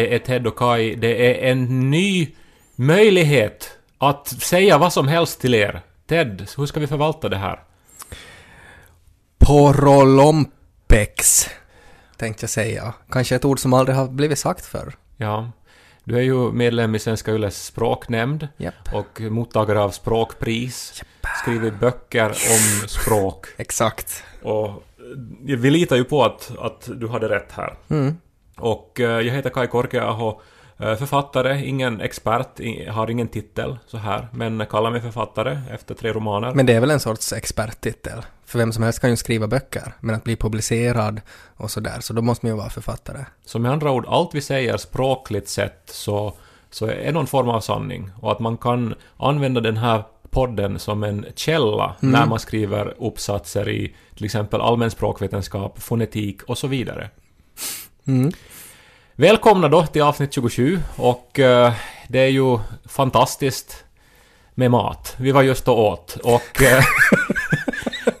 det är Ted och Kai, det är en ny möjlighet att säga vad som helst till er. Ted, hur ska vi förvalta det här? Porolompex, tänkte jag säga. Kanske ett ord som aldrig har blivit sagt förr. Ja, du är ju medlem i Svenska Yles språknämnd Japp. och mottagare av språkpris. Skrivit böcker om språk. Exakt. Och vi litar ju på att, att du hade rätt här. Mm. Och eh, jag heter Kai Korkeaho, eh, författare, ingen expert, har ingen titel så här, men kallar mig författare efter tre romaner. Men det är väl en sorts experttitel? För vem som helst kan ju skriva böcker, men att bli publicerad och sådär, så då måste man ju vara författare. Så med andra ord, allt vi säger språkligt sett så, så är någon form av sanning. Och att man kan använda den här podden som en källa när man skriver uppsatser i till exempel allmän språkvetenskap, fonetik och så vidare. Mm. Välkomna då till avsnitt 27 och eh, det är ju fantastiskt med mat. Vi var just och åt och eh,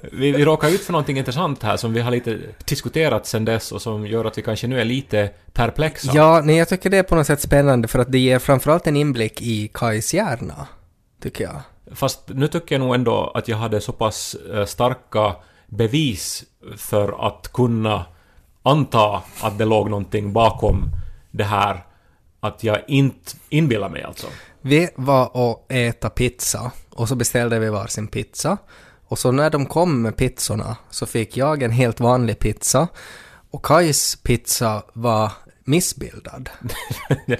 vi, vi råkade ut för någonting intressant här som vi har lite diskuterat sen dess och som gör att vi kanske nu är lite perplexa. Ja, nej, jag tycker det är på något sätt spännande för att det ger framförallt en inblick i Kais hjärna, tycker jag. Fast nu tycker jag nog ändå att jag hade så pass eh, starka bevis för att kunna anta att det låg någonting bakom det här att jag inte inbillar mig alltså. Vi var och äta pizza och så beställde vi varsin pizza. Och så när de kom med pizzorna så fick jag en helt vanlig pizza och Kais pizza var missbildad.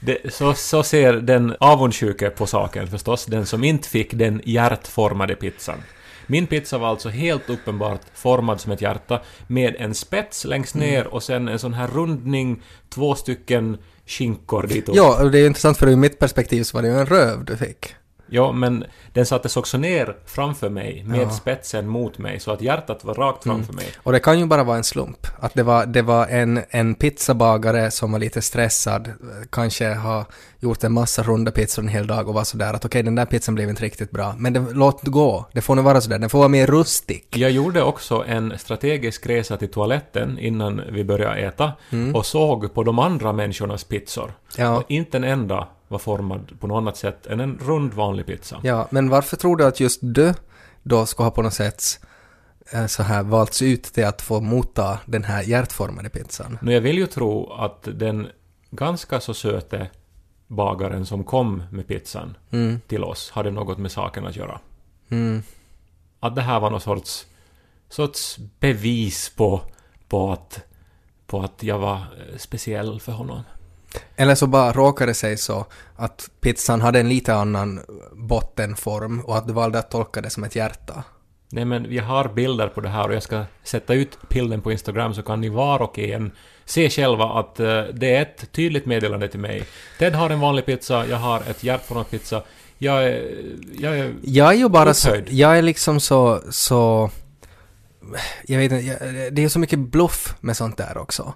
Det, så, så ser den avundsjuke på saken förstås, den som inte fick den hjärtformade pizzan. Min pizza var alltså helt uppenbart formad som ett hjärta med en spets längst ner och sen en sån här rundning, två stycken skinkor dit upp. Ja, och det är intressant för ur mitt perspektiv så var det ju en röv du fick. Ja, men den sattes också ner framför mig med Ja. Mm. spetsen mot mig så att hjärtat var rakt framför mig. Och det kan ju bara vara en slump. Att det var, det var en, en pizzabagare som var lite stressad, kanske har gjort en massa runda pizzor en hel dag och var sådär att okej, den där pizzan blev inte riktigt bra. Men det, låt gå, det får nu vara sådär, den får vara mer rustik. Jag gjorde också en strategisk resa till toaletten innan vi började äta och såg på de andra människornas pizzor. Ja. Och inte en enda var formad på något annat sätt än en rund vanlig pizza. Ja, men varför tror du att just du då ska ha på något sätt eh, så här valts ut till att få motta den här hjärtformade pizzan? Nu jag vill ju tro att den ganska så söte bagaren som kom med pizzan Mm, till oss hade något med saken att göra. mm, Att det här var någon sorts, sorts bevis på, på, att, på att jag var eh, speciell för honom. Eller så bara råkade det sig så att pizzan hade en lite annan bottenform och att du valde att tolka det som ett hjärta. Nej men vi har bilder på det här och jag ska sätta ut bilden på Instagram så kan ni var och en se själva att eh, det är ett tydligt meddelande till mig. Ted har en vanlig pizza, jag har ett hjärtformat pizza. Jag är... Jag är Jag är ju bara så, Upphöjd. jag är liksom så, så, jag vet inte, det är så mycket bluff med sånt där också.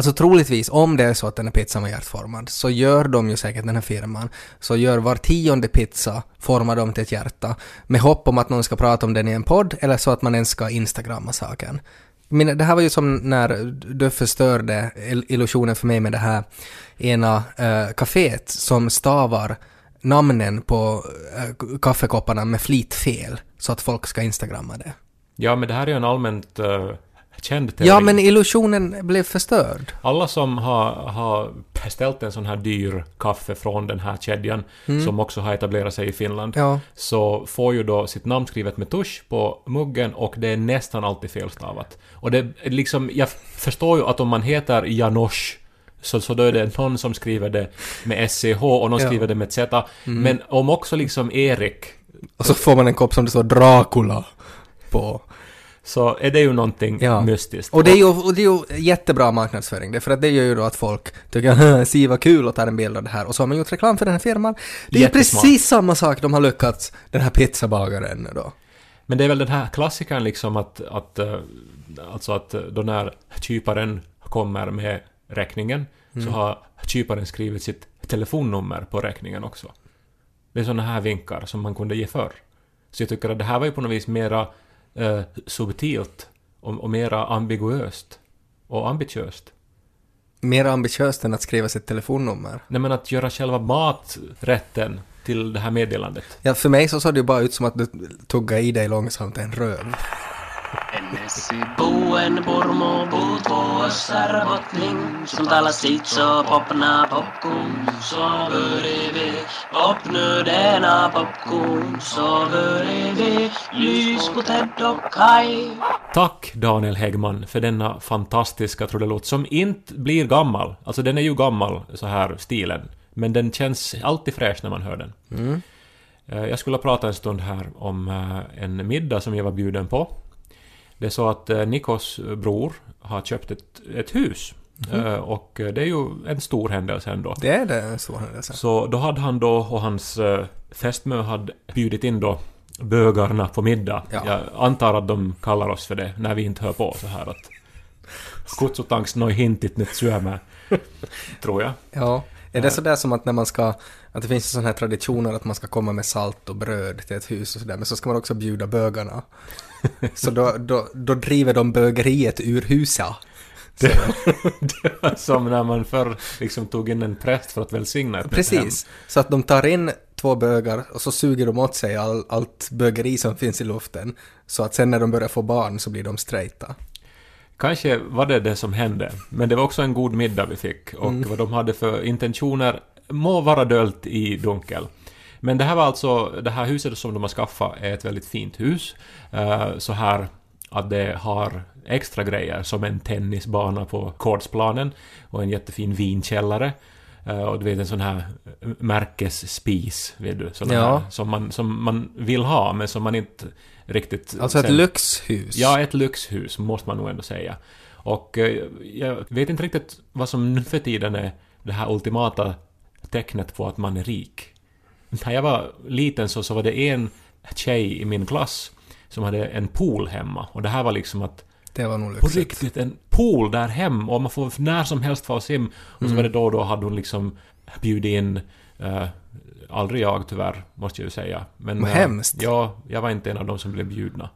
Alltså troligtvis, om det är så att den här pizzan var hjärtformad, så gör de ju säkert, den här firman, så gör var tionde pizza, formar de till ett hjärta, med hopp om att någon ska prata om den i en podd, eller så att man ens ska instagramma saken. Men det här var ju som när du förstörde illusionen för mig med det här ena uh, kaféet som stavar namnen på uh, kaffekopparna med flit fel, så att folk ska instagramma det. Ja, men det här är ju en allmänt uh, känd teori. Ja, men illusionen blev förstörd. Alla som har, har beställt en sån här dyr kaffe från den här kedjan, som också har etablerat sig i Finland, Mm. Ja. så får ju då sitt namn skrivet med tusch på muggen och det är nästan alltid felstavat. Och det liksom, jag förstår ju att om man heter Janosch så, så då är det någon som skriver det med SCH och någon Ja. Mm. skriver det med Z. Men om också liksom Erik Och så får man en kopp som det står Dracula på. Så är det ju någonting Ja. mystiskt. Och det är ju, och det är ju jättebra marknadsföring, det, för att det gör ju då att folk tycker si vad kul och tar en bild av det här och så har man gjort reklam för den här firman. Det är ju precis samma sak de har lyckats, den här pizzabagaren då. Men det är väl den här klassikern liksom att, att eh, alltså att eh, då när kyparen kommer med räkningen så har kyparen skrivit sitt telefonnummer på räkningen också. Det är sådana här vinkar som man kunde ge förr. Så jag tycker att det här var ju på något vis mera eh, subtilt och, och mera ambiguöst och ambitiöst. Mer ambitiöst än att skriva sitt telefonnummer. Nej men att göra själva maträtten till det här meddelandet. Ja, för mig så såg det ju bara ut som att du tuggade i dig långsamt en röv. Ennesi buen bottning Som talar sitt så popna popcorn Så börjar vi Popnu denna popcorn Så börjar vi Lys på Ted och Kai Tack Daniel Häggman för denna fantastiska trudelutt som inte blir gammal. Alltså den är ju gammal, så här stilen. Men den känns alltid fräsch när man hör den. Mm. Eh, Jag skulle prata en stund här om eh, en middag som jag var bjuden på. Det är så att eh, Nikos bror har köpt ett, ett hus. Eh, Och eh, det är ju en stor händelse ändå. Det är det en stor händelse. Så då hade han då och hans fästmö hade bjudit in då bögarna på middag. Ja. Jag antar att de kallar oss för det när vi inte hör på så här att kutsutanks noin hintit nyt syömään. Tror jag. Ja. Är det sådär som att när man ska, att det finns sådana här traditioner att man ska komma med salt och bröd till ett hus och sådär, men så ska man också bjuda bögarna. Så då, då, då driver de bögeriet ur huset. Det, det var som när man förr liksom tog in en präst för att välsigna ett nytt hem. Precis. Så att de tar in två bögar och så suger de åt sig all, allt bögeri som finns i luften. Så att sen när de börjar få barn så blir de straighta. Kanske var det det som hände, men det var också en god middag vi fick och vad de hade för intentioner må vara dölt i dunkel. Men det här var alltså, det här huset som de har skaffat är ett väldigt fint hus. Eh, så här att det har extra grejer som en tennisbana på kortsplanen och en jättefin vinkällare. Eh, och du vet en sån här märkesspis, vet du, sån Ja. som, man, som man vill ha men som man inte riktigt... Alltså ett sen- lyxhus. Ja, ett lyxhus måste man nog ändå säga. Och eh, jag vet inte riktigt vad som nu för tiden är det här ultimata tecknet på att man är rik. När jag var liten så, så var det en tjej i min klass som hade en pool hemma. Och det här var liksom att Det var nog på lyxigt. riktigt en pool där hem och man får när som helst få sim. Och så var det då och då hade hon liksom bjudit in eh, Aldrig jag tyvärr, måste jag ju säga. Men, Vad eh, hemskt. Ja, jag var inte en av de som blev bjudna.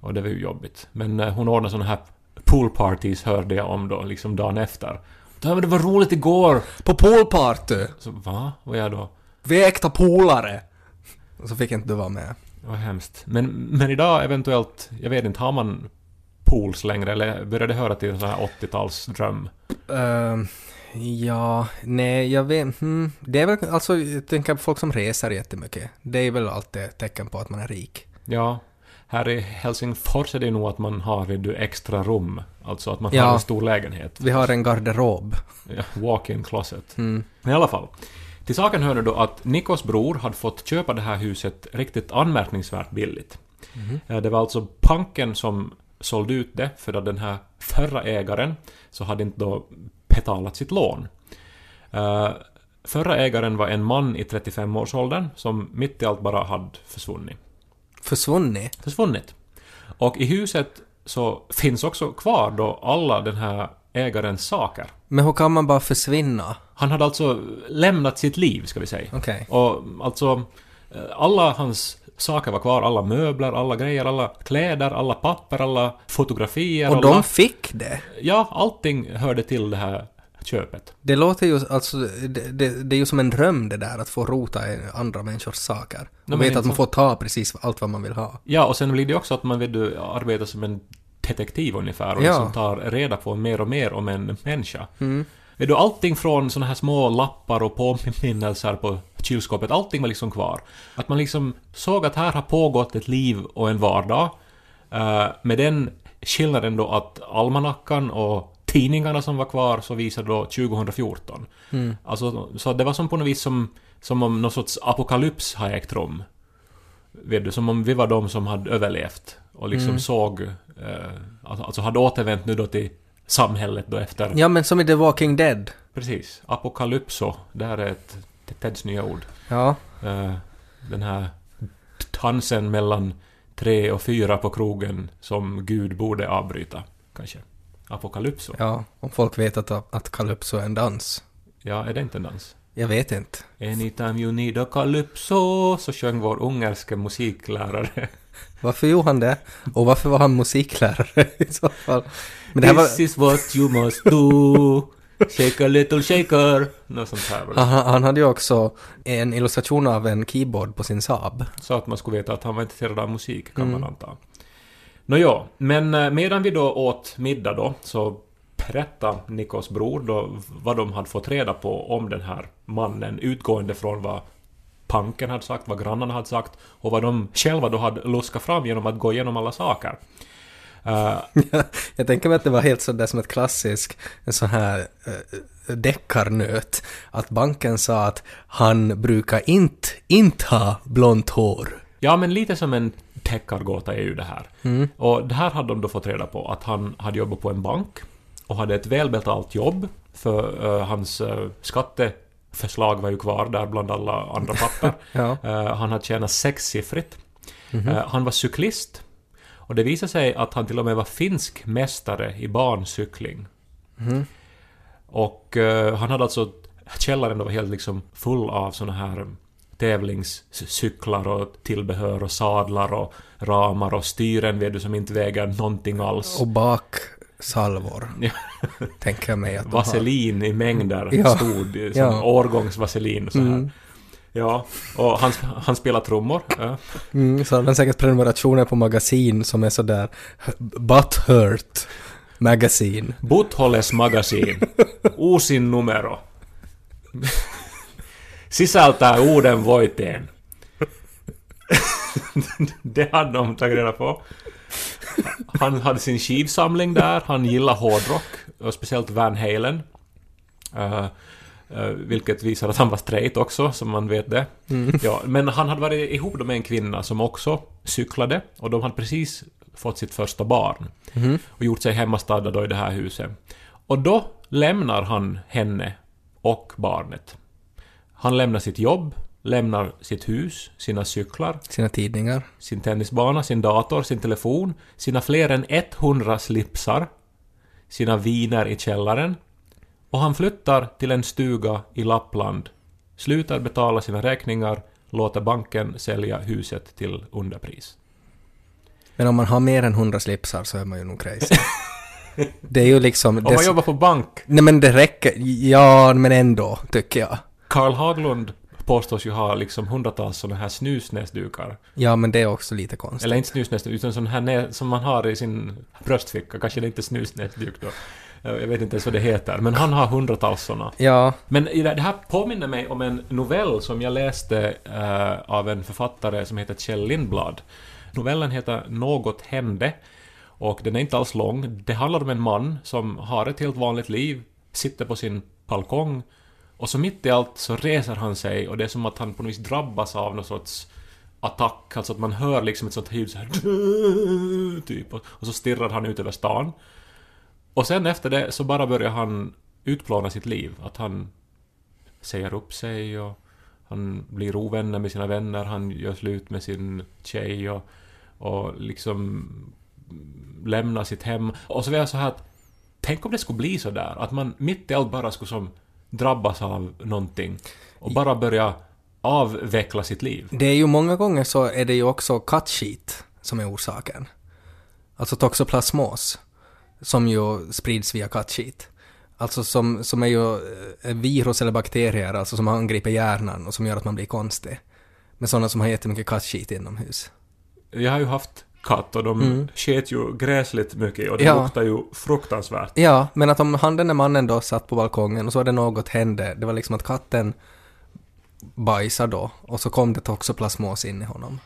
Och det var ju jobbigt. Men eh, hon ordnade sådana här poolparties hörde jag om då, liksom dagen efter. Ja, men det var roligt igår! På poolparty! Så, va? Och jag då? Vi är äkta polare! Och så fick inte du vara med. Vad hemskt. Men, men idag eventuellt, jag vet inte, har man pools längre eller börjar det höra till en sån här 80-talsdröm? Ehm, ja, nej, jag vet hmm, Det är väl, alltså, jag tänker på folk som reser jättemycket. Det är väl alltid ett tecken på att man är rik. Ja, här i Helsingfors är det nog att man har du, extra rum. Alltså att man Ja. har en stor lägenhet. Vi har en garderob. Ja, Walk-in closet. Mm. Men i alla fall. Till saken hör nu då att Nikos bror hade fått köpa det här huset riktigt anmärkningsvärt billigt. Eh, Det var alltså panken som sålde ut det för att den här förra ägaren så hade inte då betalat sitt lån. Eh, Förra ägaren var en man i 35-årsåldern som mitt i allt bara hade försvunnit. Försvunnit. Försvunnit. Och i huset så finns också kvar då alla den här ägarens saker. Men hur kan man bara försvinna? Han hade alltså lämnat sitt liv, ska vi säga. Okej. Och alltså, eh, alla hans saker var kvar. Alla möbler, alla grejer, alla kläder, alla papper, alla fotografier. Och alla... de fick det? Ja, allting hörde till det här köpet. Det låter ju, alltså, det, det, det är ju som en dröm det där att få rota i andra människors saker. Men veta inte att man får ta precis allt vad man vill ha. Ja, och sen blir det också att man vet du, arbetar som en detektiv ungefär och Ja. liksom tar reda på mer och mer om en människa. Mm. Vet du, allting från såna här små lappar och påminnelser på kylskåpet, allting var liksom kvar. Att man liksom såg att här har pågått ett liv och en vardag. eh, med den skillnaden då att almanackan och tidningarna som var kvar så visade då 2014. Mm. Alltså, så det var som på något vis som, som om någon sorts apokalyps har ägt rum. Vet du, som om vi var de som hade överlevt och liksom Mm. såg, eh, alltså, alltså hade återvänt nu då till samhället då efter Ja, men som i The Walking Dead. Precis. Apokalypso. Det här är ett Teds nya ord. Ja. Eh, den här dansen mellan tre och fyra på krogen som Gud borde avbryta, kanske. Apokalypso. Ja, Ja, om folk vet att, att Calypso är en dans. är det inte en dans? Jag vet inte. Anytime you need a calypso, så sjöng vår ungerske musiklärare. Varför gjorde han det? Och varför var han musiklärare i så fall? Men det här var... This is what you must do. Shake a little shaker. Något sånt här. Han, han hade ju också en illustration av en keyboard på sin Saab. Så att man skulle veta att han var intresserad av musik, kan man anta. Nåja, men eh, medan vi då åt middag då, så berättade Nikos bror då vad de hade fått reda på om den här mannen, utgående från vad panken hade sagt, vad grannarna hade sagt och vad de själva då hade luskat fram genom att gå igenom alla saker. Eh, Jag tänker mig att det var helt sådär som ett klassisk, en sån här äh, deckarnöt. Att banken sa att han brukar inte, inte ha blont hår. Ja, men lite som en täckargåta är ju det här. Och det här hade de då fått reda på, att han hade jobbat på en bank och hade ett välbetalt jobb, för eh, hans uh, skatteförslag var ju kvar där bland alla andra papper. Ja. Eh, han hade tjänat sexsiffrigt. Eh, han var cyklist. Och det visade sig att han till och med var finsk mästare i barncykling. Och eh, han hade alltså... Källaren var helt liksom full av såna här tävlingscyklar och tillbehör och sadlar och ramar och styren vet du som inte väger någonting alls. Och baksalvor, Ja. tänker jag mig att de har. Vaselin i mängder Ja. stod som Ja. årgångsvaselin så här. Mm. Ja, och han, han spelar trummor. Ja. Mm, så hade säkert prenumerationer på magasin som är sådär Butthurt Magasin. Buttholes magasin. Uusin numero. Sisältää uuden voiteen. Det hade de tagit reda på. Han hade sin skivsamling där, han gillar hårdrock, och speciellt Van Halen. Eh, eh, vilket visar att han var straight också, som man vet det. Ja, men han hade varit ihop med en kvinna som också cyklade, och de hade precis fått sitt första barn. Och gjort sig hemmastadda då i det här huset. Och då lämnar han henne och barnet. Han lämnar sitt jobb, lämnar sitt hus, sina cyklar, Sina tidningar. sin tennisbana, sin dator, sin telefon, sina fler än 100 slipsar, sina viner i källaren och han flyttar till en stuga i Lappland, slutar betala sina räkningar, låter banken sälja huset till underpris. Men om man har mer än 100 slipsar så är man ju nog crazy. Det är ju liksom... Om det, man jobbar på bank, Nej men det räcker. Ja, men ändå, tycker jag. Karl Haglund påstås ju ha liksom hundratals sådana här snusnäsdukar. Ja, men det är också lite konstigt. Eller inte snusnäsduk, utan sån här nä- som man har i sin bröstficka. Kanske det inte är snusnäsduk då. Jag vet inte ens vad det heter. Men han har hundratals såna. Ja, Men det här påminner mig om en novell som jag läste eh, av en författare som heter Kjell Lindblad. Novellen heter Något hände och den är inte alls lång. Det handlar om en man som har ett helt vanligt liv, sitter på sin balkong och så mitt i allt så reser han sig och det är som att han på något vis drabbas av någon sorts attack, alltså att man hör liksom ett sånt ljud så här, typ och, och så stirrar han ut över stan. Och sen efter det så bara börjar han utplåna sitt liv. Att han säger upp sig och han blir ovänner med sina vänner, han gör slut med sin tjej och, och liksom lämnar sitt hem. Och så är jag så här att tänk om det skulle bli så där att man mitt i allt bara skulle som drabbas av någonting och bara börja avveckla sitt liv. det är ju många gånger så är det ju också kattskit som är orsaken. Alltså toxoplasmos, som ju sprids via kattskit. Alltså som, som är ju eh, virus eller bakterier, alltså som angriper hjärnan och som gör att man blir konstig. Med sådana som har jättemycket kattskit inomhus. Jag har ju haft katt och de Mm. sket ju gräsligt mycket och det Ja. luktar ju fruktansvärt. Ja, men att om han den där mannen då satt på balkongen och så var det något hände, det var liksom att katten bajsade då och så kom det toxoplasmos in i honom.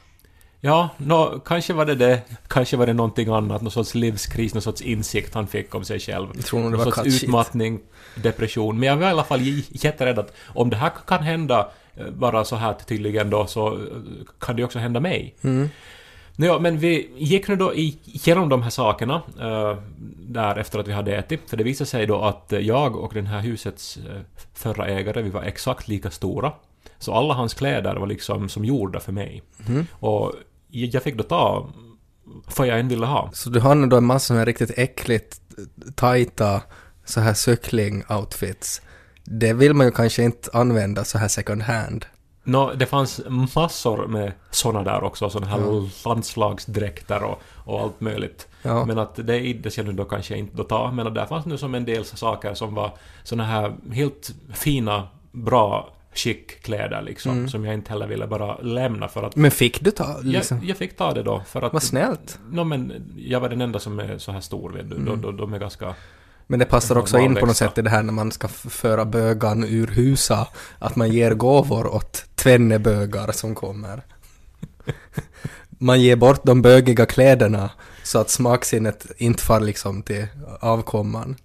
Ja, nå, kanske var det det, kanske var det någonting annat, någon sorts livskris, någon sorts insikt han fick om sig själv. Jag tror nog det var sorts kattskit. utmattning, depression. Men jag var i alla fall jätterädd att om det här kan hända eh, bara så här tydligen då, så eh, kan det också hända mig. Mm. Ja, men vi gick nu då igenom de här sakerna eh, där efter att vi hade ätit. För det visade sig då att eh, jag och den här husets eh, förra ägare, vi var exakt lika stora. Så alla hans kläder var liksom som gjorda för mig. Mhm. Och jag fick då ta vad jag än ville ha. Så du har nu då en massa här riktigt äckligt tajta så här cykling-outfits. Det vill man ju kanske inte använda så här second hand. Nå, det fanns massor med såna där också, såna här Ja. landslagsdräkter och, och allt möjligt. Ja. Men att det iddes jag nu då kanske inte då ta, men att där fanns nu som en del saker som var såna här helt fina, bra skick-kläder liksom, Mm. som jag inte heller ville bara lämna för att Men fick du ta liksom? jag, jag fick ta det då, för att... Vad snällt. No, men jag var den enda som är så här stor, vet du. Mm. De, de, de är ganska... Men det passar också in på något sätt i det här när man ska föra bögan ur husa, att man ger gåvor åt tvenne bögar som kommer. Man ger bort de bögiga kläderna så att smaksinnet inte far liksom till avkomman.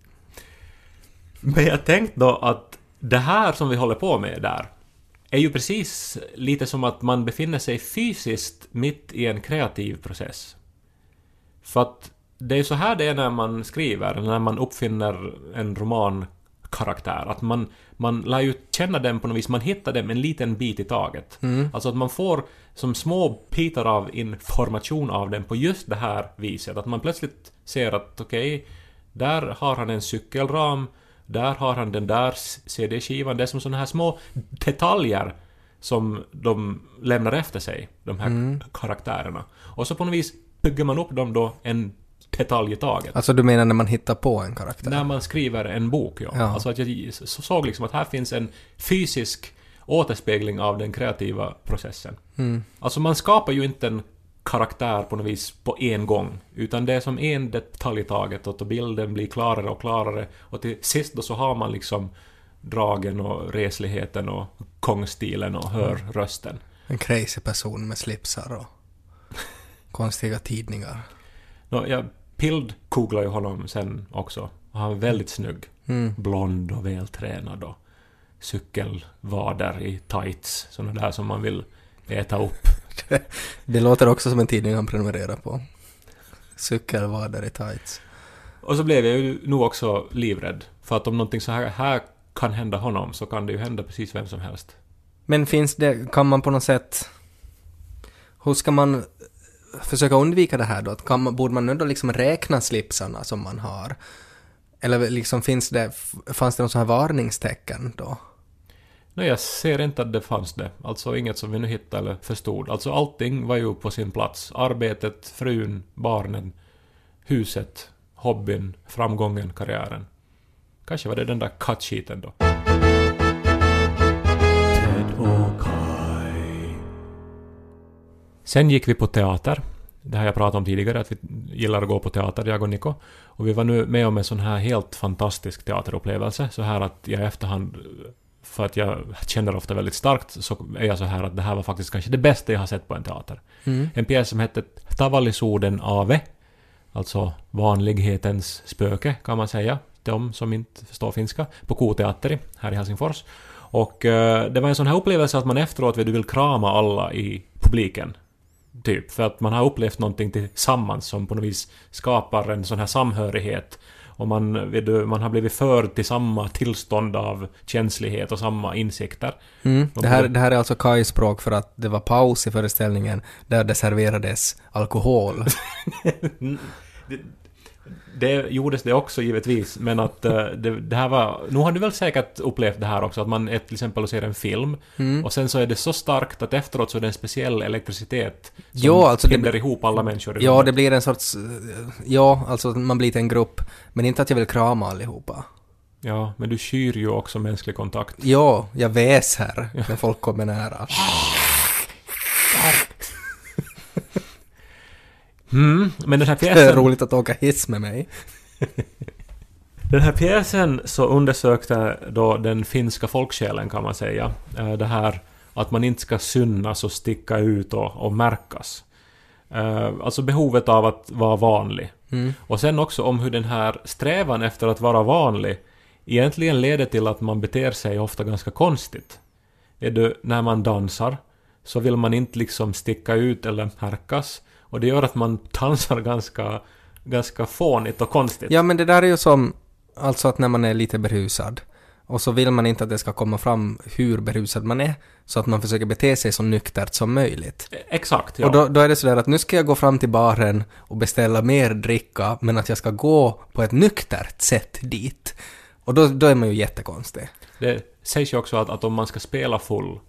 Men jag tänkte då att det här som vi håller på med där är ju precis lite som att man befinner sig fysiskt mitt i en kreativ process. För att det är så här det är när man skriver, när man uppfinner en romankaraktär. Att man, man lär ju känna den på något vis, man hittar dem en liten bit i taget. Mm. Alltså att man får som små bitar av information av den på just det här viset. Att man plötsligt ser att okej, där har han en cykelram, där har han den där CD-skivan. Det är som sådana här små detaljer som de lämnar efter sig, de här Mm. karaktärerna. Och så på något vis bygger man upp dem då en detalj i taget. Alltså du menar när man hittar på en karaktär? När man skriver en bok, ja. Ja. Alltså att jag så- såg liksom att här finns en fysisk återspegling av den kreativa processen. Mm. Alltså man skapar ju inte en karaktär på något vis på en gång, utan det är som en detalj i taget och bilden blir klarare och klarare och till sist då så har man liksom dragen och resligheten och gångstilen och hör Mm. rösten. En crazy person med slipsar och konstiga tidningar. Nå, jag pildgooglade ju honom sen också. Och han är väldigt snygg. Mm. Blond och vältränad och cykelvader i tights. Sådana där som man vill äta upp. Det låter också som en tidning han prenumererar på. Cykelvader i tights. Och så blev jag ju nu också livrädd. För att om någonting så här, här kan hända honom så kan det ju hända precis vem som helst. Men finns det, kan man på något sätt... Hur ska man försöka undvika det här då? Att Kan man, borde man ändå liksom räkna slipsarna som man har? Eller liksom finns det, fanns det någon sån här varningstecken då? Nej, jag ser inte att det fanns det. Alltså inget som vi nu hittade eller förstod. Alltså allting var ju på sin plats. Arbetet, frun, barnen, huset, hobbyn, framgången, karriären. Kanske var det den där kattskiten då. Sen gick vi på teater. Det har jag pratat om tidigare, att vi gillar att gå på teater, jag och Niko. Och vi var nu med om en sån här helt fantastisk teaterupplevelse. Så här att jag i efterhand, för att jag känner ofta väldigt starkt, så är jag så här att det här var faktiskt kanske det bästa jag har sett på en teater. Mm. En pjäs som hette Tavallisuuden Ave, alltså vanlighetens spöke kan man säga, de som inte förstår finska, på K-teateri här i Helsingfors. Och eh, det var en sån här upplevelse att man efteråt vill krama alla i publiken. Typ, för att man har upplevt någonting tillsammans som på något vis skapar en sån här samhörighet. Och man, du, man har blivit förd till samma tillstånd av känslighet och samma insikter. Mm. Det, här, det här är alltså Kais språk för att det var paus i föreställningen där det serverades alkohol. det, gjordes det också givetvis, men att eh, det, det här var... Nu har du väl säkert upplevt det här också, att man är till exempel och ser en film Mm. och sen så är det så starkt att efteråt så är det en speciell elektricitet som Jo, alltså det- binder ihop alla människor Ja, rummet. det blir en sorts... eh, Ja, alltså man blir till en grupp. Men inte att jag vill krama allihopa. Ja, men du skyr ju också mänsklig kontakt. Ja, jag väser när folk kommer nära. Mm, men den här Det är pjäsen... roligt att åka hiss med mig. Den här pjäsen så undersökte då den finska folksjälen kan man säga. Eh, Det här att man inte ska synas och sticka ut och, och märkas. Eh, Alltså behovet av att vara vanlig. Mm. Och sen också om hur den här strävan efter att vara vanlig egentligen leder till att man beter sig ofta ganska konstigt. Är du, när man dansar så vill man inte liksom sticka ut eller märkas. Och det gör att man dansar ganska, ganska fånigt och konstigt. Ja, men det där är ju som... Alltså att när man är lite berusad. Och så vill man inte att det ska komma fram hur berusad man är. Så att man försöker bete sig så nyktert som möjligt. Exakt, ja. Och då, då är det sådär att nu ska jag gå fram till baren och beställa mer dricka, men att jag ska gå på ett nyktert sätt dit. Och då, då är man ju jättekonstig. Det sägs ju också att, att om man ska spela full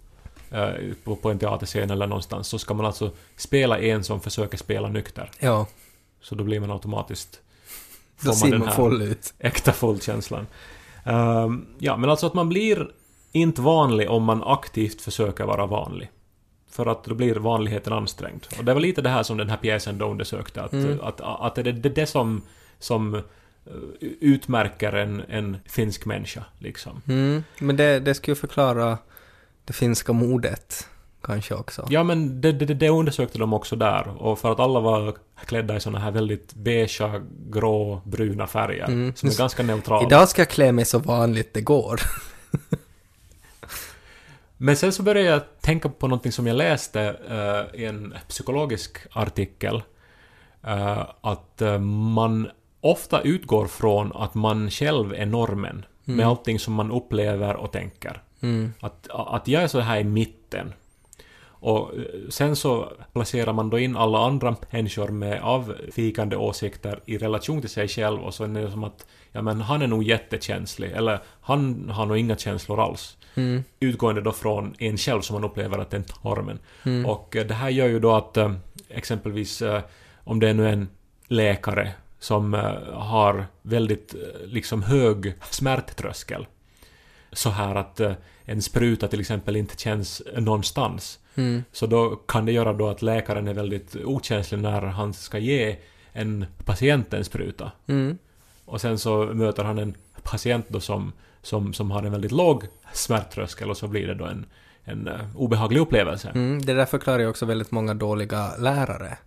på, på en teaterscen eller någonstans, så ska man alltså spela en som försöker spela nykter. Ja, Så då blir man automatiskt... då ser den man här full ut. Äkta full-känslan. Ehm, ja, men alltså att man blir inte vanlig om man aktivt försöker vara vanlig. För att då blir vanligheten ansträngd. Och det var lite det här som den här pjäsen då undersökte. Att, Mm. att, att det är det, det som, som eh, utmärker en, en finsk människa. Liksom. Mm, men det, det skulle förklara det finska modet kanske också. Ja, men det, det, det undersökte de också där. Och för att alla var klädda i såna här väldigt beigea, grå, bruna färger. Mm. Som är ganska neutrala. Idag ska jag klä mig så vanligt det går. Men sen så började jag tänka på någonting som jag läste eh, i en psykologisk artikel. eh, att eh, man ofta utgår från att man själv är normen med allting som man upplever och tänker. Mm. Att, att jag är så här i mitten. Och eh, sen så placerar man då in alla andra människor med avvikande åsikter i relation till sig själv och så är det som att ja men han är nog jättekänslig eller han har nog inga känslor alls. Mm. Utgående då från en själv som man upplever att är normen. Mm. Och eh, det här gör ju då att eh, exempelvis om det är nu en läkare som har väldigt liksom hög smärttröskel. Så här att eh, en spruta till exempel inte känns någonstans. Mm. Så då kan det göra då att läkaren är väldigt okänslig när han ska ge en patient en spruta. Mm. Och sen så möter han en patient då som, som, som har en väldigt låg smärttröskel och så blir det då en, en eh, obehaglig upplevelse. Mm. Det där förklarar ju också väldigt många dåliga lärare.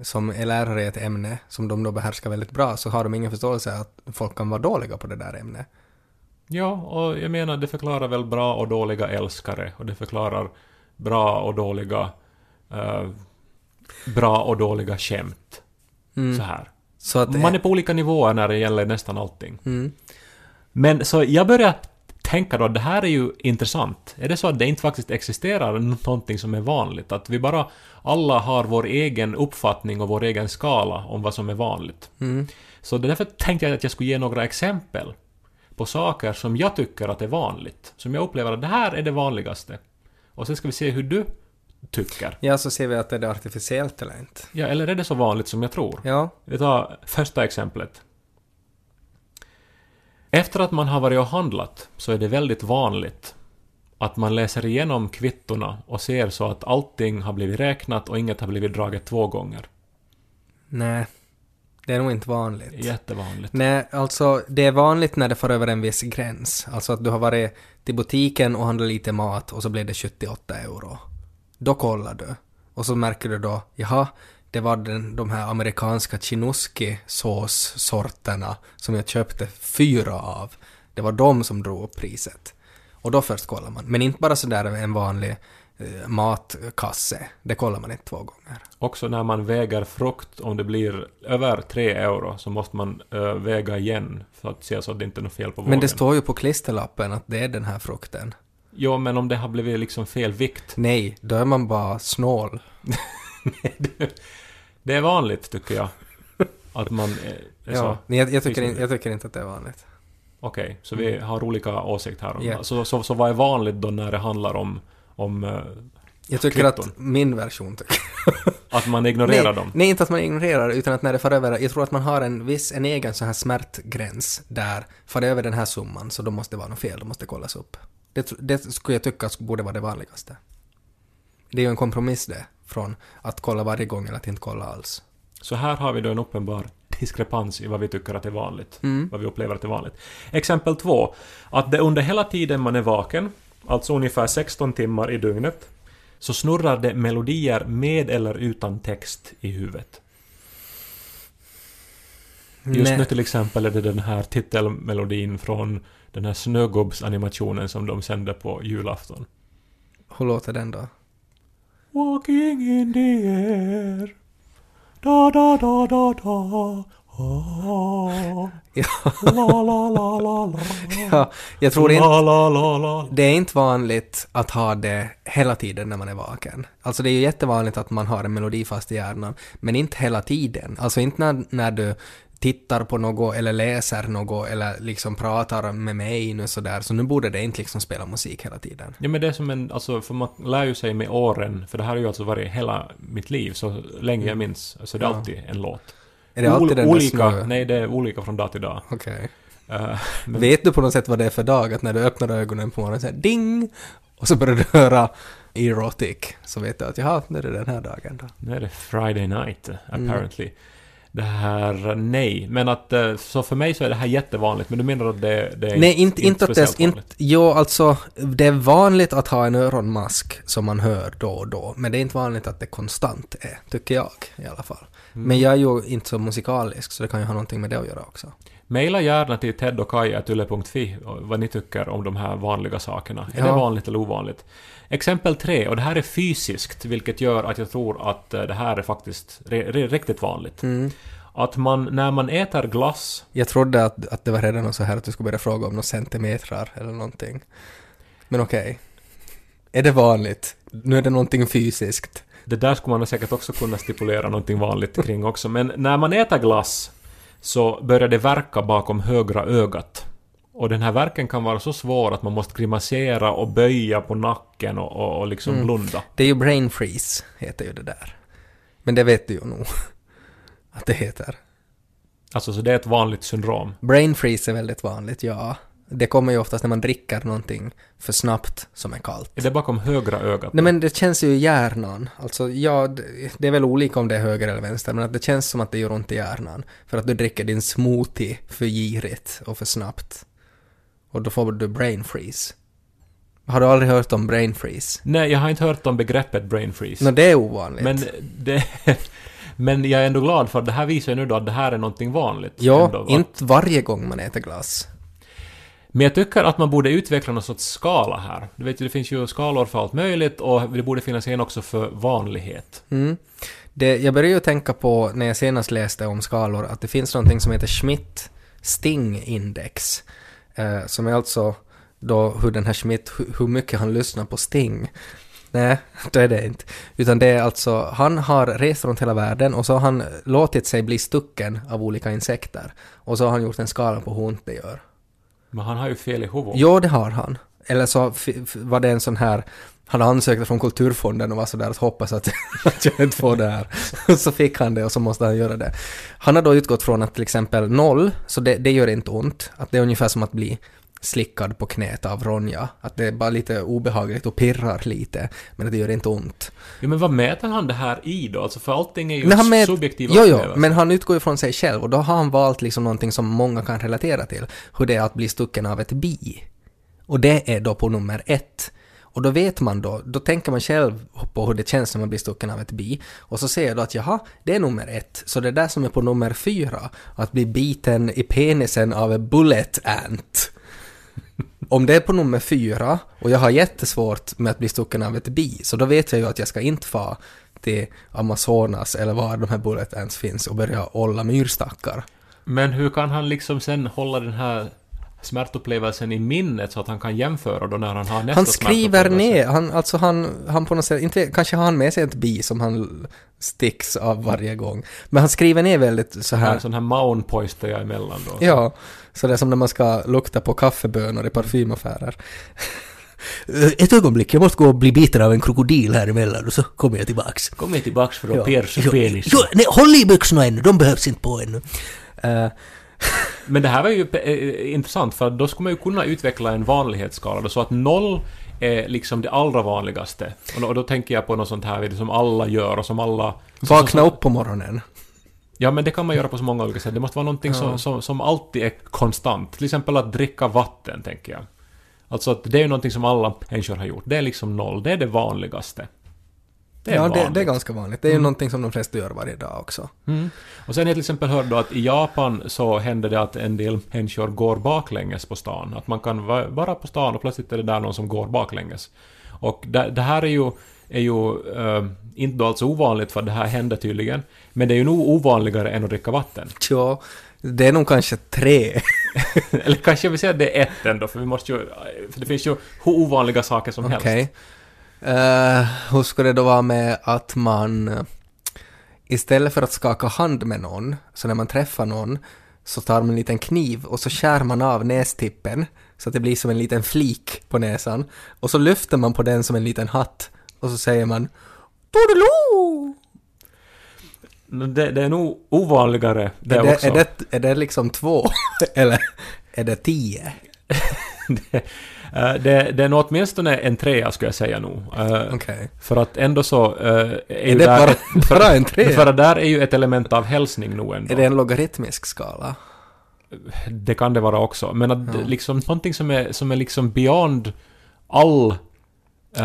Som är lärare i ett ämne som de då behärskar väldigt bra så har de ingen förståelse att folk kan vara dåliga på det där ämnet. Ja, och jag menar det förklarar väl bra och dåliga älskare och det förklarar bra och dåliga eh, bra och dåliga skämt. Mm. Så här. Så att... Man är på olika nivåer när det gäller nästan allting. mm. Men så jag börjar tänka då, det här är ju intressant. Är det så att det inte faktiskt existerar någonting som är vanligt? Att vi bara alla har vår egen uppfattning och vår egen skala om vad som är vanligt. Mm. Så därför tänkte jag att jag skulle ge några exempel på saker som jag tycker att är vanligt. Som jag upplever att det här är det vanligaste. Och sen ska vi se hur du tycker. Ja, så ser vi att är det artificiellt eller inte. Ja, eller är det så vanligt som jag tror? Ja. Vi tar första exemplet. Efter att man har varit och handlat så är det väldigt vanligt att man läser igenom kvittorna och ser så att allting har blivit räknat och inget har blivit draget två gånger. Nej. Det är nog inte vanligt. Jättevanligt. Nej, alltså det är vanligt när det får över en viss gräns. Alltså att du har varit till butiken och handlat lite mat och så blev det 78 euro. Då kollar du. Och så märker du då, jaha, det var den, de här amerikanska chinoski-såssorterna som jag köpte fyra av. Det var de som drog upp priset. Och då först kollar man. Men inte bara sådär en vanlig matkasse. Det kollar man inte två gånger. Också när man väger frukt, om det blir över 3 euro, så måste man ö, väga igen för att se så att det inte är något fel på vågen. Men det står ju på klisterlappen att det är den här frukten. Jo, men om det har blivit liksom fel vikt. Nej, då är man bara snål. Det är vanligt, tycker jag. Att man är, är så. Ja, men jag, jag, tycker inte, jag tycker inte att det är vanligt. Okej, så vi har olika åsikter här. om Ja. Så, så, så vad är vanligt då när det handlar om, om eh, Jag tycker Kvitton. att min version tycker att man ignorerar nej, dem? nej, inte att man ignorerar, utan att när det far över, jag tror att man har en viss, en egen sån här smärtgräns där, far det över den här summan, så då måste det vara något fel, då måste det kollas upp. Det, det skulle jag tycka borde vara det vanligaste. Det är ju en kompromiss det, från att kolla varje gång eller att inte kolla alls. Så här har vi då en uppenbar diskrepans i vad vi tycker att är vanligt. Mm. Vad vi upplever att är vanligt. Exempel två. Att det under hela tiden man är vaken, alltså ungefär 16 timmar i dygnet, så snurrar det melodier med eller utan text i huvudet. Just Nej. nu till exempel är det den här titelmelodin från den här Snögubbsanimationen som de sände på julafton. Hur låter den då? Walking in the air. Da da da da da. Ja. Jag tror inte... Det är inte vanligt att ha det hela tiden när man är vaken. Alltså det är ju jättevanligt att man har en melodi fast i hjärnan, men inte hela tiden. Alltså inte när, när du tittar på något eller läser något eller liksom pratar med mig nu sådär, så nu borde det inte liksom spela musik hela tiden. Ja men det är som en, alltså för man lär ju sig med åren, för det här har ju alltså varit hela mitt liv, så länge jag minns, så det är Ja. alltid en låt. Är det alltid den olika, snö? nej det är olika från dag till dag. Okej. Eh, men, Vet du på något sätt vad det är för dag? Att när du öppnar ögonen på morgonen så här ding! Och så börjar du höra erotic. Så vet du att jaha, nu är det den här dagen då. nu är det Friday night, Mm. Det här, nej. Men att, eh, så för mig så är det här jättevanligt, men du menar att det, det är Nej, inte, inte att det är... Inte, jo, alltså, det är vanligt att ha en öronmask som man hör då och då, men det är inte vanligt att det konstant är, tycker jag i alla fall. Mm. Men jag är ju inte så musikalisk, så det kan ju ha någonting med det att göra också. Maila gärna till tedochkai.yle.fi vad ni tycker om de här vanliga sakerna. Är Ja. det vanligt eller ovanligt? Exempel tre, och det här är fysiskt, vilket gör att jag tror att eh, det här är faktiskt riktigt vanligt. Mm. Att man, när man äter glass, Jag trodde att, att det var redan så här att du skulle börja fråga om några centimetrar eller någonting. Men okej. Är det vanligt? Nu är det någonting fysiskt. det där skulle man säkert också kunna stipulera någonting vanligt kring också, men när man äter glass så börjar det verka bakom högra ögat. Och den här verken kan vara så svår att man måste grimasera och böja på nacken och, och, och liksom Mm. blunda. Det är ju brain freeze, heter ju det där. Men det vet du ju nog. Att det heter. Alltså, så det är ett vanligt syndrom. Brain freeze är väldigt vanligt, ja. Det kommer ju oftast när man dricker någonting för snabbt som är kallt. Är det bakom högra ögat? Nej men det känns ju i hjärnan. Alltså ja, det- är väl olika om det är höger eller vänster, men att det känns som att det gör ont i hjärnan. För att du dricker din smoothie för girigt och för snabbt. Och då får du brain freeze. Har du aldrig hört om brain freeze? Nej, jag har inte hört om begreppet brain freeze. Nå, det är ovanligt. men, det, men jag är ändå glad för att det här visar ju nu då att det här är någonting vanligt. ja, ändå, va? inte varje gång man äter glass. Men jag tycker att man borde utveckla någon sorts skala här. Du vet ju, det finns ju skalor för allt möjligt och det borde finnas en också för vanlighet. Mm. Det, jag började ju tänka på när jag senast läste om skalor att det finns någonting som heter Schmidt Sting Index. Eh, som är alltså då hur den här Schmidt, hur, hur mycket han lyssnar på Sting. Nej, det är det inte. Utan det är alltså, han har rest runt hela världen och så har han låtit sig bli stucken av olika insekter. Och så har han gjort en skala på hur ont det gör. Men han har ju fel i huvudet. Jo, det har han. Eller så var det en sån här, han ansökte från Kulturfonden och var sådär att hoppas att, att jag inte får det här. Så fick han det och så måste han göra det. Han har då utgått från att till exempel noll, så det, det gör inte ont. Att det är ungefär som att bli slickad på knät av Ronja. Att det är bara lite obehagligt och pirrar lite, men att det gör inte ont. Jo, men vad mäter han det här i då? Alltså för allting är ju Men han subjektiva jo, jo, men han utgår ju från sig själv och då har han valt liksom någonting som många kan relatera till. Hur det är att bli stucken av ett bi. Och det är då på nummer ett. Och då vet man då, då tänker man själv på hur det känns när man blir stucken av ett bi. Och så ser jag då att jaha, det är nummer ett. Så det är där som är på nummer fyra, att bli biten i penisen av en bullet ant. Om det är på nummer fyra och jag har jättesvårt med att bli stucken av ett bi, så då vet jag ju att jag ska inte få till Amazonas eller var de här bullet ants finns och börja olla myrstackar. Men hur kan han liksom sen hålla den här smärtupplevelsen i minnet så att han kan jämföra då när han har nästa Han skriver ner, han, alltså han, han på något sätt, inte, kanske har han med sig ett bi som han sticks av varje gång, men han skriver ner väldigt så Här. En sån här maun poistar jag emellan då. Ja, så det är som när man ska lukta på kaffebönor i parfymaffärer. Ett ögonblick, jag måste gå och bli biten av en krokodil här emellan och så kommer jag tillbaks. Kom jag tillbaks för att Ja. pierca penis. jo, nej, håll i byxorna ännu, de behövs inte på ännu. Eh, Men det här var ju eh, intressant för då skulle man ju kunna utveckla en vanlighetsskala då, så att noll är liksom det allra vanligaste. Och då, och då tänker jag på något sånt här som alla gör och som alla... vakna upp på morgonen. Ja, men det kan man göra på så många olika sätt. Det måste vara någonting Ja. som, som, som alltid är konstant. Till exempel att dricka vatten, tänker jag. Alltså att det är ju någonting som alla människor har gjort. Det är liksom noll. Det är det vanligaste. Det är ja, det, det är ganska vanligt. Det är ju Mm. någonting som de flesta gör varje dag också. Mm. Och sen jag till exempel hört då att i Japan så händer det att en del människor går baklänges på stan. Att man kan va- vara på stan och plötsligt är det där någon som går baklänges. Och det, det här är ju, är ju eh, inte då alls ovanligt för det här händer tydligen. Men det är ju nog ovanligare än att dricka vatten. Ja, det är nog kanske tre. Eller kanske säga att det är ett ändå, för vi måste ju... För det finns ju hur ovanliga saker som helst. Eh, hur ska det då vara med att man... istället för att skaka hand med någon, så när man träffar någon, så tar man en liten kniv och så skär man av nästippen så att det blir som en liten flik på näsan. Och så lyfter man på den som en liten hatt och så säger man Toodaloo! Det, det är nog ovanligare det är, det, också. är, det, är det liksom två? Eller är det tio? det, eh, det, det är nog åtminstone en trea skulle jag säga nog. Eh, Okej. För att ändå så... eh, är, Är det där bara, ett- bara en trea? För att där är ju ett element av hälsning nog ändå. Är det en logaritmisk skala? Det kan det vara också. Men att Ja. liksom någonting som är, som är liksom beyond all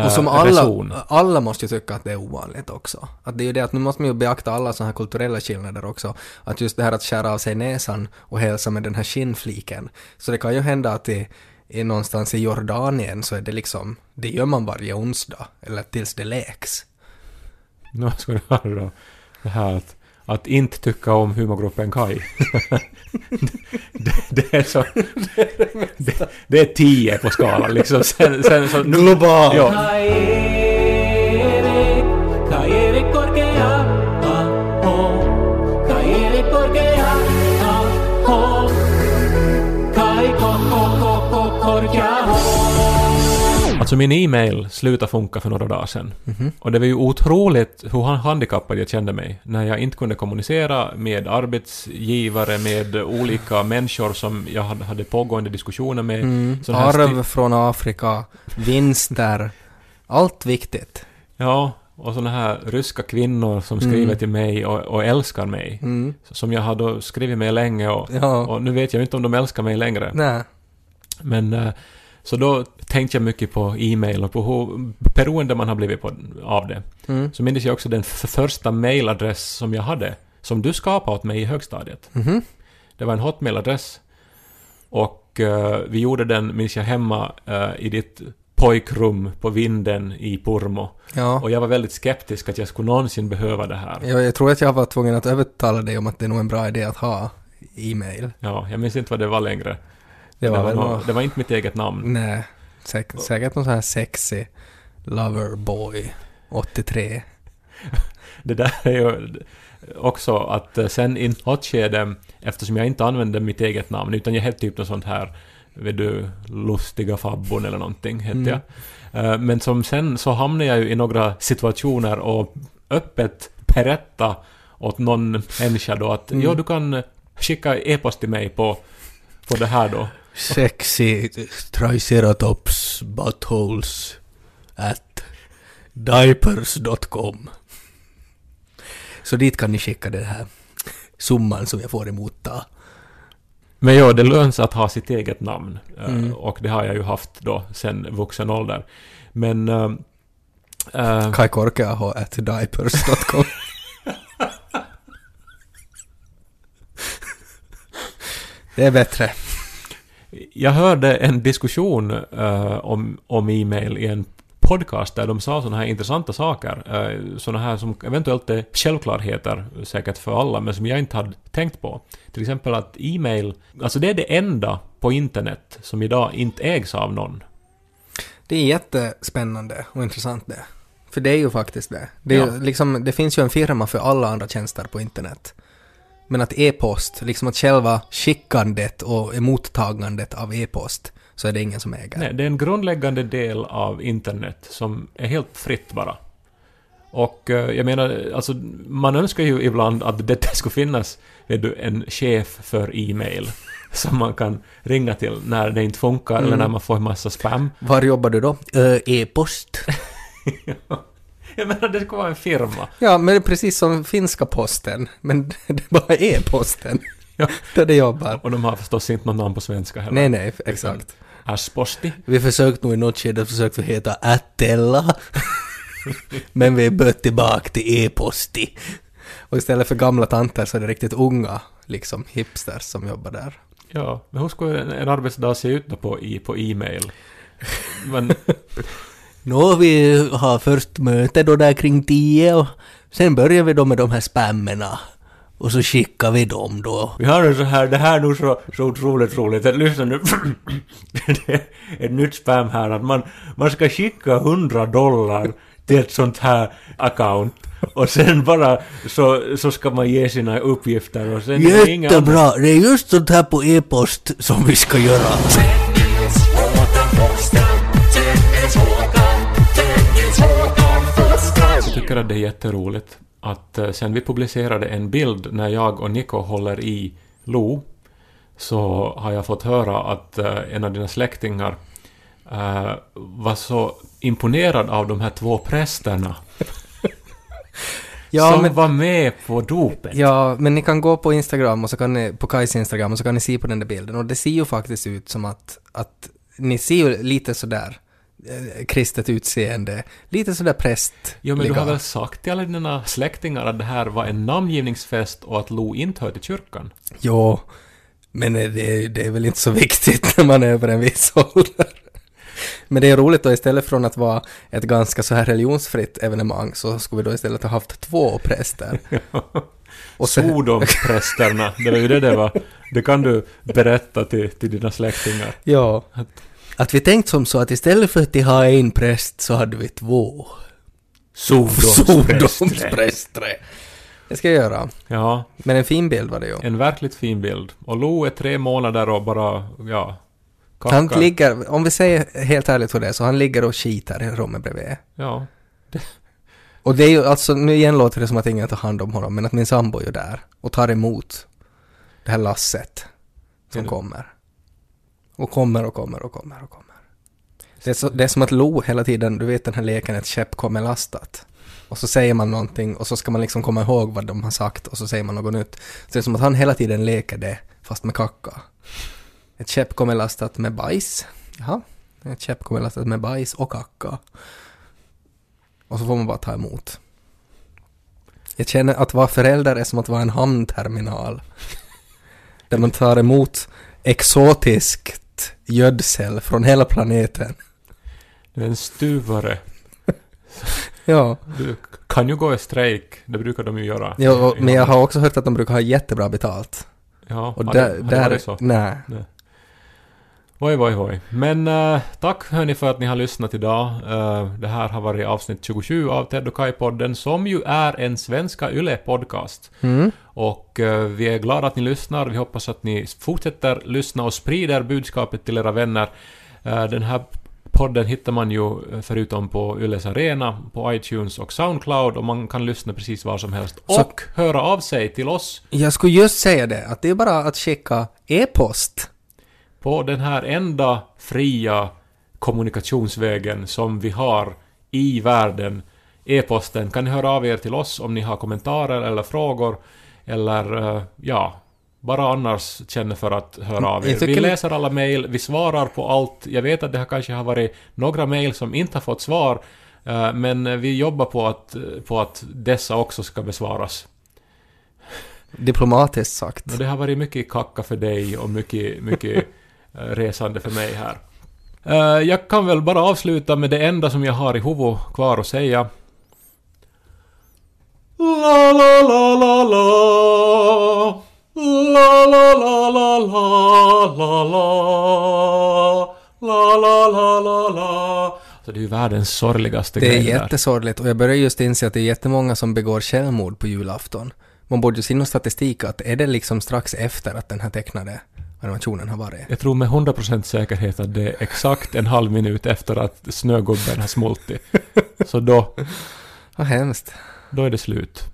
Och som alla, reson. alla måste ju tycka att det är ovanligt också. Att det är ju det att nu måste man ju beakta alla sådana här kulturella skillnader också. Att just det här att skära av sig näsan och hälsa med den här skinnfliken. Så det kan ju hända att i, i någonstans i Jordanien så är det liksom, det gör man varje onsdag. Eller tills det läks. Nu ska du höra då det här att, att inte tycka om humorgruppen Kai. det, det är så... det, det är tio på skalan liksom. Sen, sen så... Global! Ja, Alltså min e-mail slutade funka för några dagar sedan. Och det var ju otroligt hur han- handikappad jag kände mig när jag inte kunde kommunicera med arbetsgivare, med olika människor som jag hade, hade pågående diskussioner med. Mm. Arv från Afrika, vinster, allt viktigt. Ja, och såna här ryska kvinnor som skriver Mm. till mig och, och älskar mig. Mm. Som jag har då skrivit med länge och, Ja. och nu vet jag inte om de älskar mig längre. Nej. Men eh, så då tänkte jag mycket på e-mail och på hur beroende man har blivit på, av det. Mm. Så minns jag också den första mailadress som jag hade, som du skapade åt mig i högstadiet. Mhm. Det var en hotmailadress. Och eh, vi gjorde den, minns jag, hemma eh, i ditt pojkrum på vinden i Purmo. Ja. Och jag var väldigt skeptisk att jag skulle någonsin behöva det här. Jag, jag tror att jag var tvungen att övertala dig om att det är nog en bra idé att ha e-mail. Ja, jag minns inte vad det var längre. Det var väl nå- nå- det var inte mitt eget namn. Nej, säk, säkert någon sån här sexy loverboy 83. Det där är ju också att eh, sen i något skede, eftersom jag inte använde mitt eget namn, utan jag hette typ något sånt här, vet du, lustiga fabbon eller någonting, hette Mm. jag. Eh, Men som sen så hamnade jag ju i några situationer och öppet berätta åt någon människa då att Mm. ja, du kan skicka e-post till mig på, på det här då. Sexy triceratops buttholes at diapers.com. Så dit kan ni skicka den här summan som jag får emot ta. Men ja, det löns att ha sitt eget namn. eh, Mm. Och det har jag ju haft då sen vuxen ålder. Men... eh, Kai Korkeaho at diapers.com. Det är bättre. Jag hörde en diskussion eh, om, om e-mail i en podcast där de sa sådana här intressanta saker. Uh, sådana här som eventuellt är självklarheter säkert för alla, men som jag inte hade tänkt på. Till exempel att e-mail, alltså det är det enda på internet som idag inte ägs av någon. Det är jättespännande och intressant det. För det är ju faktiskt det. Det, Ja. liksom, det finns ju en firma för alla andra tjänster på internet. Men att e-post, liksom att själva skickandet och emottagandet av e-post, så är det ingen som äger. Nej, det är en grundläggande del av internet som är helt fritt bara. Och eh, jag menar, alltså man önskar ju ibland att det skulle finnas vet du, en chef för e-mail som man kan ringa till när det inte funkar eller Mm. när man får en massa spam. Var jobbar du då? Ö, e-post. jag menar, det skulle vara en firma. Ja, men det är precis som finska posten. Men det är bara e-posten. Ja. Där det jobbar. Och de har förstås inte något namn på svenska heller. Nej, nej, exakt. Asposti. Vi försökte nog i något skede försökt heta Attella. Men vi är bött tillbaka till e-posti. Och istället för gamla tanter så är det riktigt unga, liksom hipsters som jobbar där. Ja, men hur skulle en, en arbetsdag se ut då på, i, på e-mail? Men, Nå, vi har först möte då där kring tio och sen börjar vi då med de här spammerna. Och så skickar vi dem då. Vi har det så här, det här är nog så, så otroligt roligt. Att lyssna nu. det är ett nytt spam här att man, man ska skicka 100 dollar till ett sånt här account. och sen bara så, så ska man ge sina uppgifter och sen Jättebra! Det är just sånt här på e-post som vi ska göra. Jag tycker att det är jätteroligt att eh, sen vi publicerade en bild när jag och Nico håller i Lo så har jag fått höra att eh, en av dina släktingar eh, var så imponerad av de här två prästerna Ja, som men, var med på dopet. ja, men ni kan gå på Instagram och så kan ni, på Kajs Instagram och så kan ni se på den där bilden och det ser ju faktiskt ut som att, att ni ser ju lite sådär kristet utseende, lite sådär präst. Jo, men du har väl sagt till alla dina släktingar att det här var en namngivningsfest och att Lo inte hör till kyrkan? Jo, men det, det är väl inte så viktigt när man är över en viss ålder. Men det är roligt då istället från att vara ett ganska så här religionsfritt evenemang så skulle vi då istället ha haft två präster. Och sen- Sodomprästerna, det var ju det det var. Det kan du berätta till, till dina släktingar. Ja. Att vi tänkt som så att istället för att ha en präst så hade vi två. Sodomspräster. Det ska jag göra. Ja, Men en fin bild var det ju. en verkligt fin bild. Och Lo är tre månader och bara, ja, Han kackar. ligger, om vi säger helt ärligt hur det är, så han ligger och skitar i rummet bredvid. Ja. Och det är ju alltså, nu igen låter det som att ingen tar hand om honom, men att min sambo är ju där och tar emot det här lasset som Ja. kommer. Och kommer och kommer och kommer och kommer. Det är, så, det är som att Lo hela tiden, du vet den här leken, ett skepp kommer lastat. Och så säger man någonting och så ska man liksom komma ihåg vad de har sagt och så säger man något nytt. Så det är som att han hela tiden leker det, fast med kacka. Ett skepp kommer lastat med bajs. Jaha. Ett skepp kommer lastat med bajs och kacka. Och så får man bara ta emot. Jag känner att vara förälder är som att vara en hamnterminal. Där man tar emot exotiskt gödsel från hela planeten. Du är en stuvare. Ja, Du kan ju gå i strejk, det brukar de ju göra. ja och, men jag har också hört att de brukar ha jättebra betalt. Ja, Och har där, det, har det där varit så? nej. Oj, oj, oj. Men eh, tack hörni för att ni har lyssnat idag. Eh, det här har varit avsnitt 27 av Ted och Kai-podden, som ju är en svenska YLE-podcast. Mm. Och eh, vi är glada att ni lyssnar. Vi hoppas att ni fortsätter lyssna och sprider budskapet till era vänner. Den här podden hittar man ju förutom på Yles Arena, på iTunes och Soundcloud och man kan lyssna precis var som helst. Så- Och höra av sig till oss Jag skulle just säga det, att det är bara att skicka e-post. På den här enda fria kommunikationsvägen som vi har i världen, e-posten. Kan ni höra av er till oss om ni har kommentarer eller frågor eller eh, ja, bara annars känner för att höra av er. Vi läser alla mejl, vi svarar på allt. Jag vet att det har kanske har varit några mejl som inte har fått svar, eh, men vi jobbar på att, på att dessa också ska besvaras. Diplomatiskt sagt. Och det har varit mycket kacka för dig och mycket, mycket eh, resande för mig här. Eh, Jag kan väl bara avsluta med det enda som jag har i huvudet kvar att säga. La la la la la La la la la la la la La la la la la Så det är ju världens sorgligaste Det är grej jättesorgligt och jag börjar just inse att det är jättemånga som begår självmord på julafton. Man borde ju se någon statistik att är det liksom strax efter att den här tecknade animationen har varit. Jag tror med 100% säkerhet att det är exakt en halv minut efter att snögubben har smoltit. Så då, Vad hemskt. då är det slut.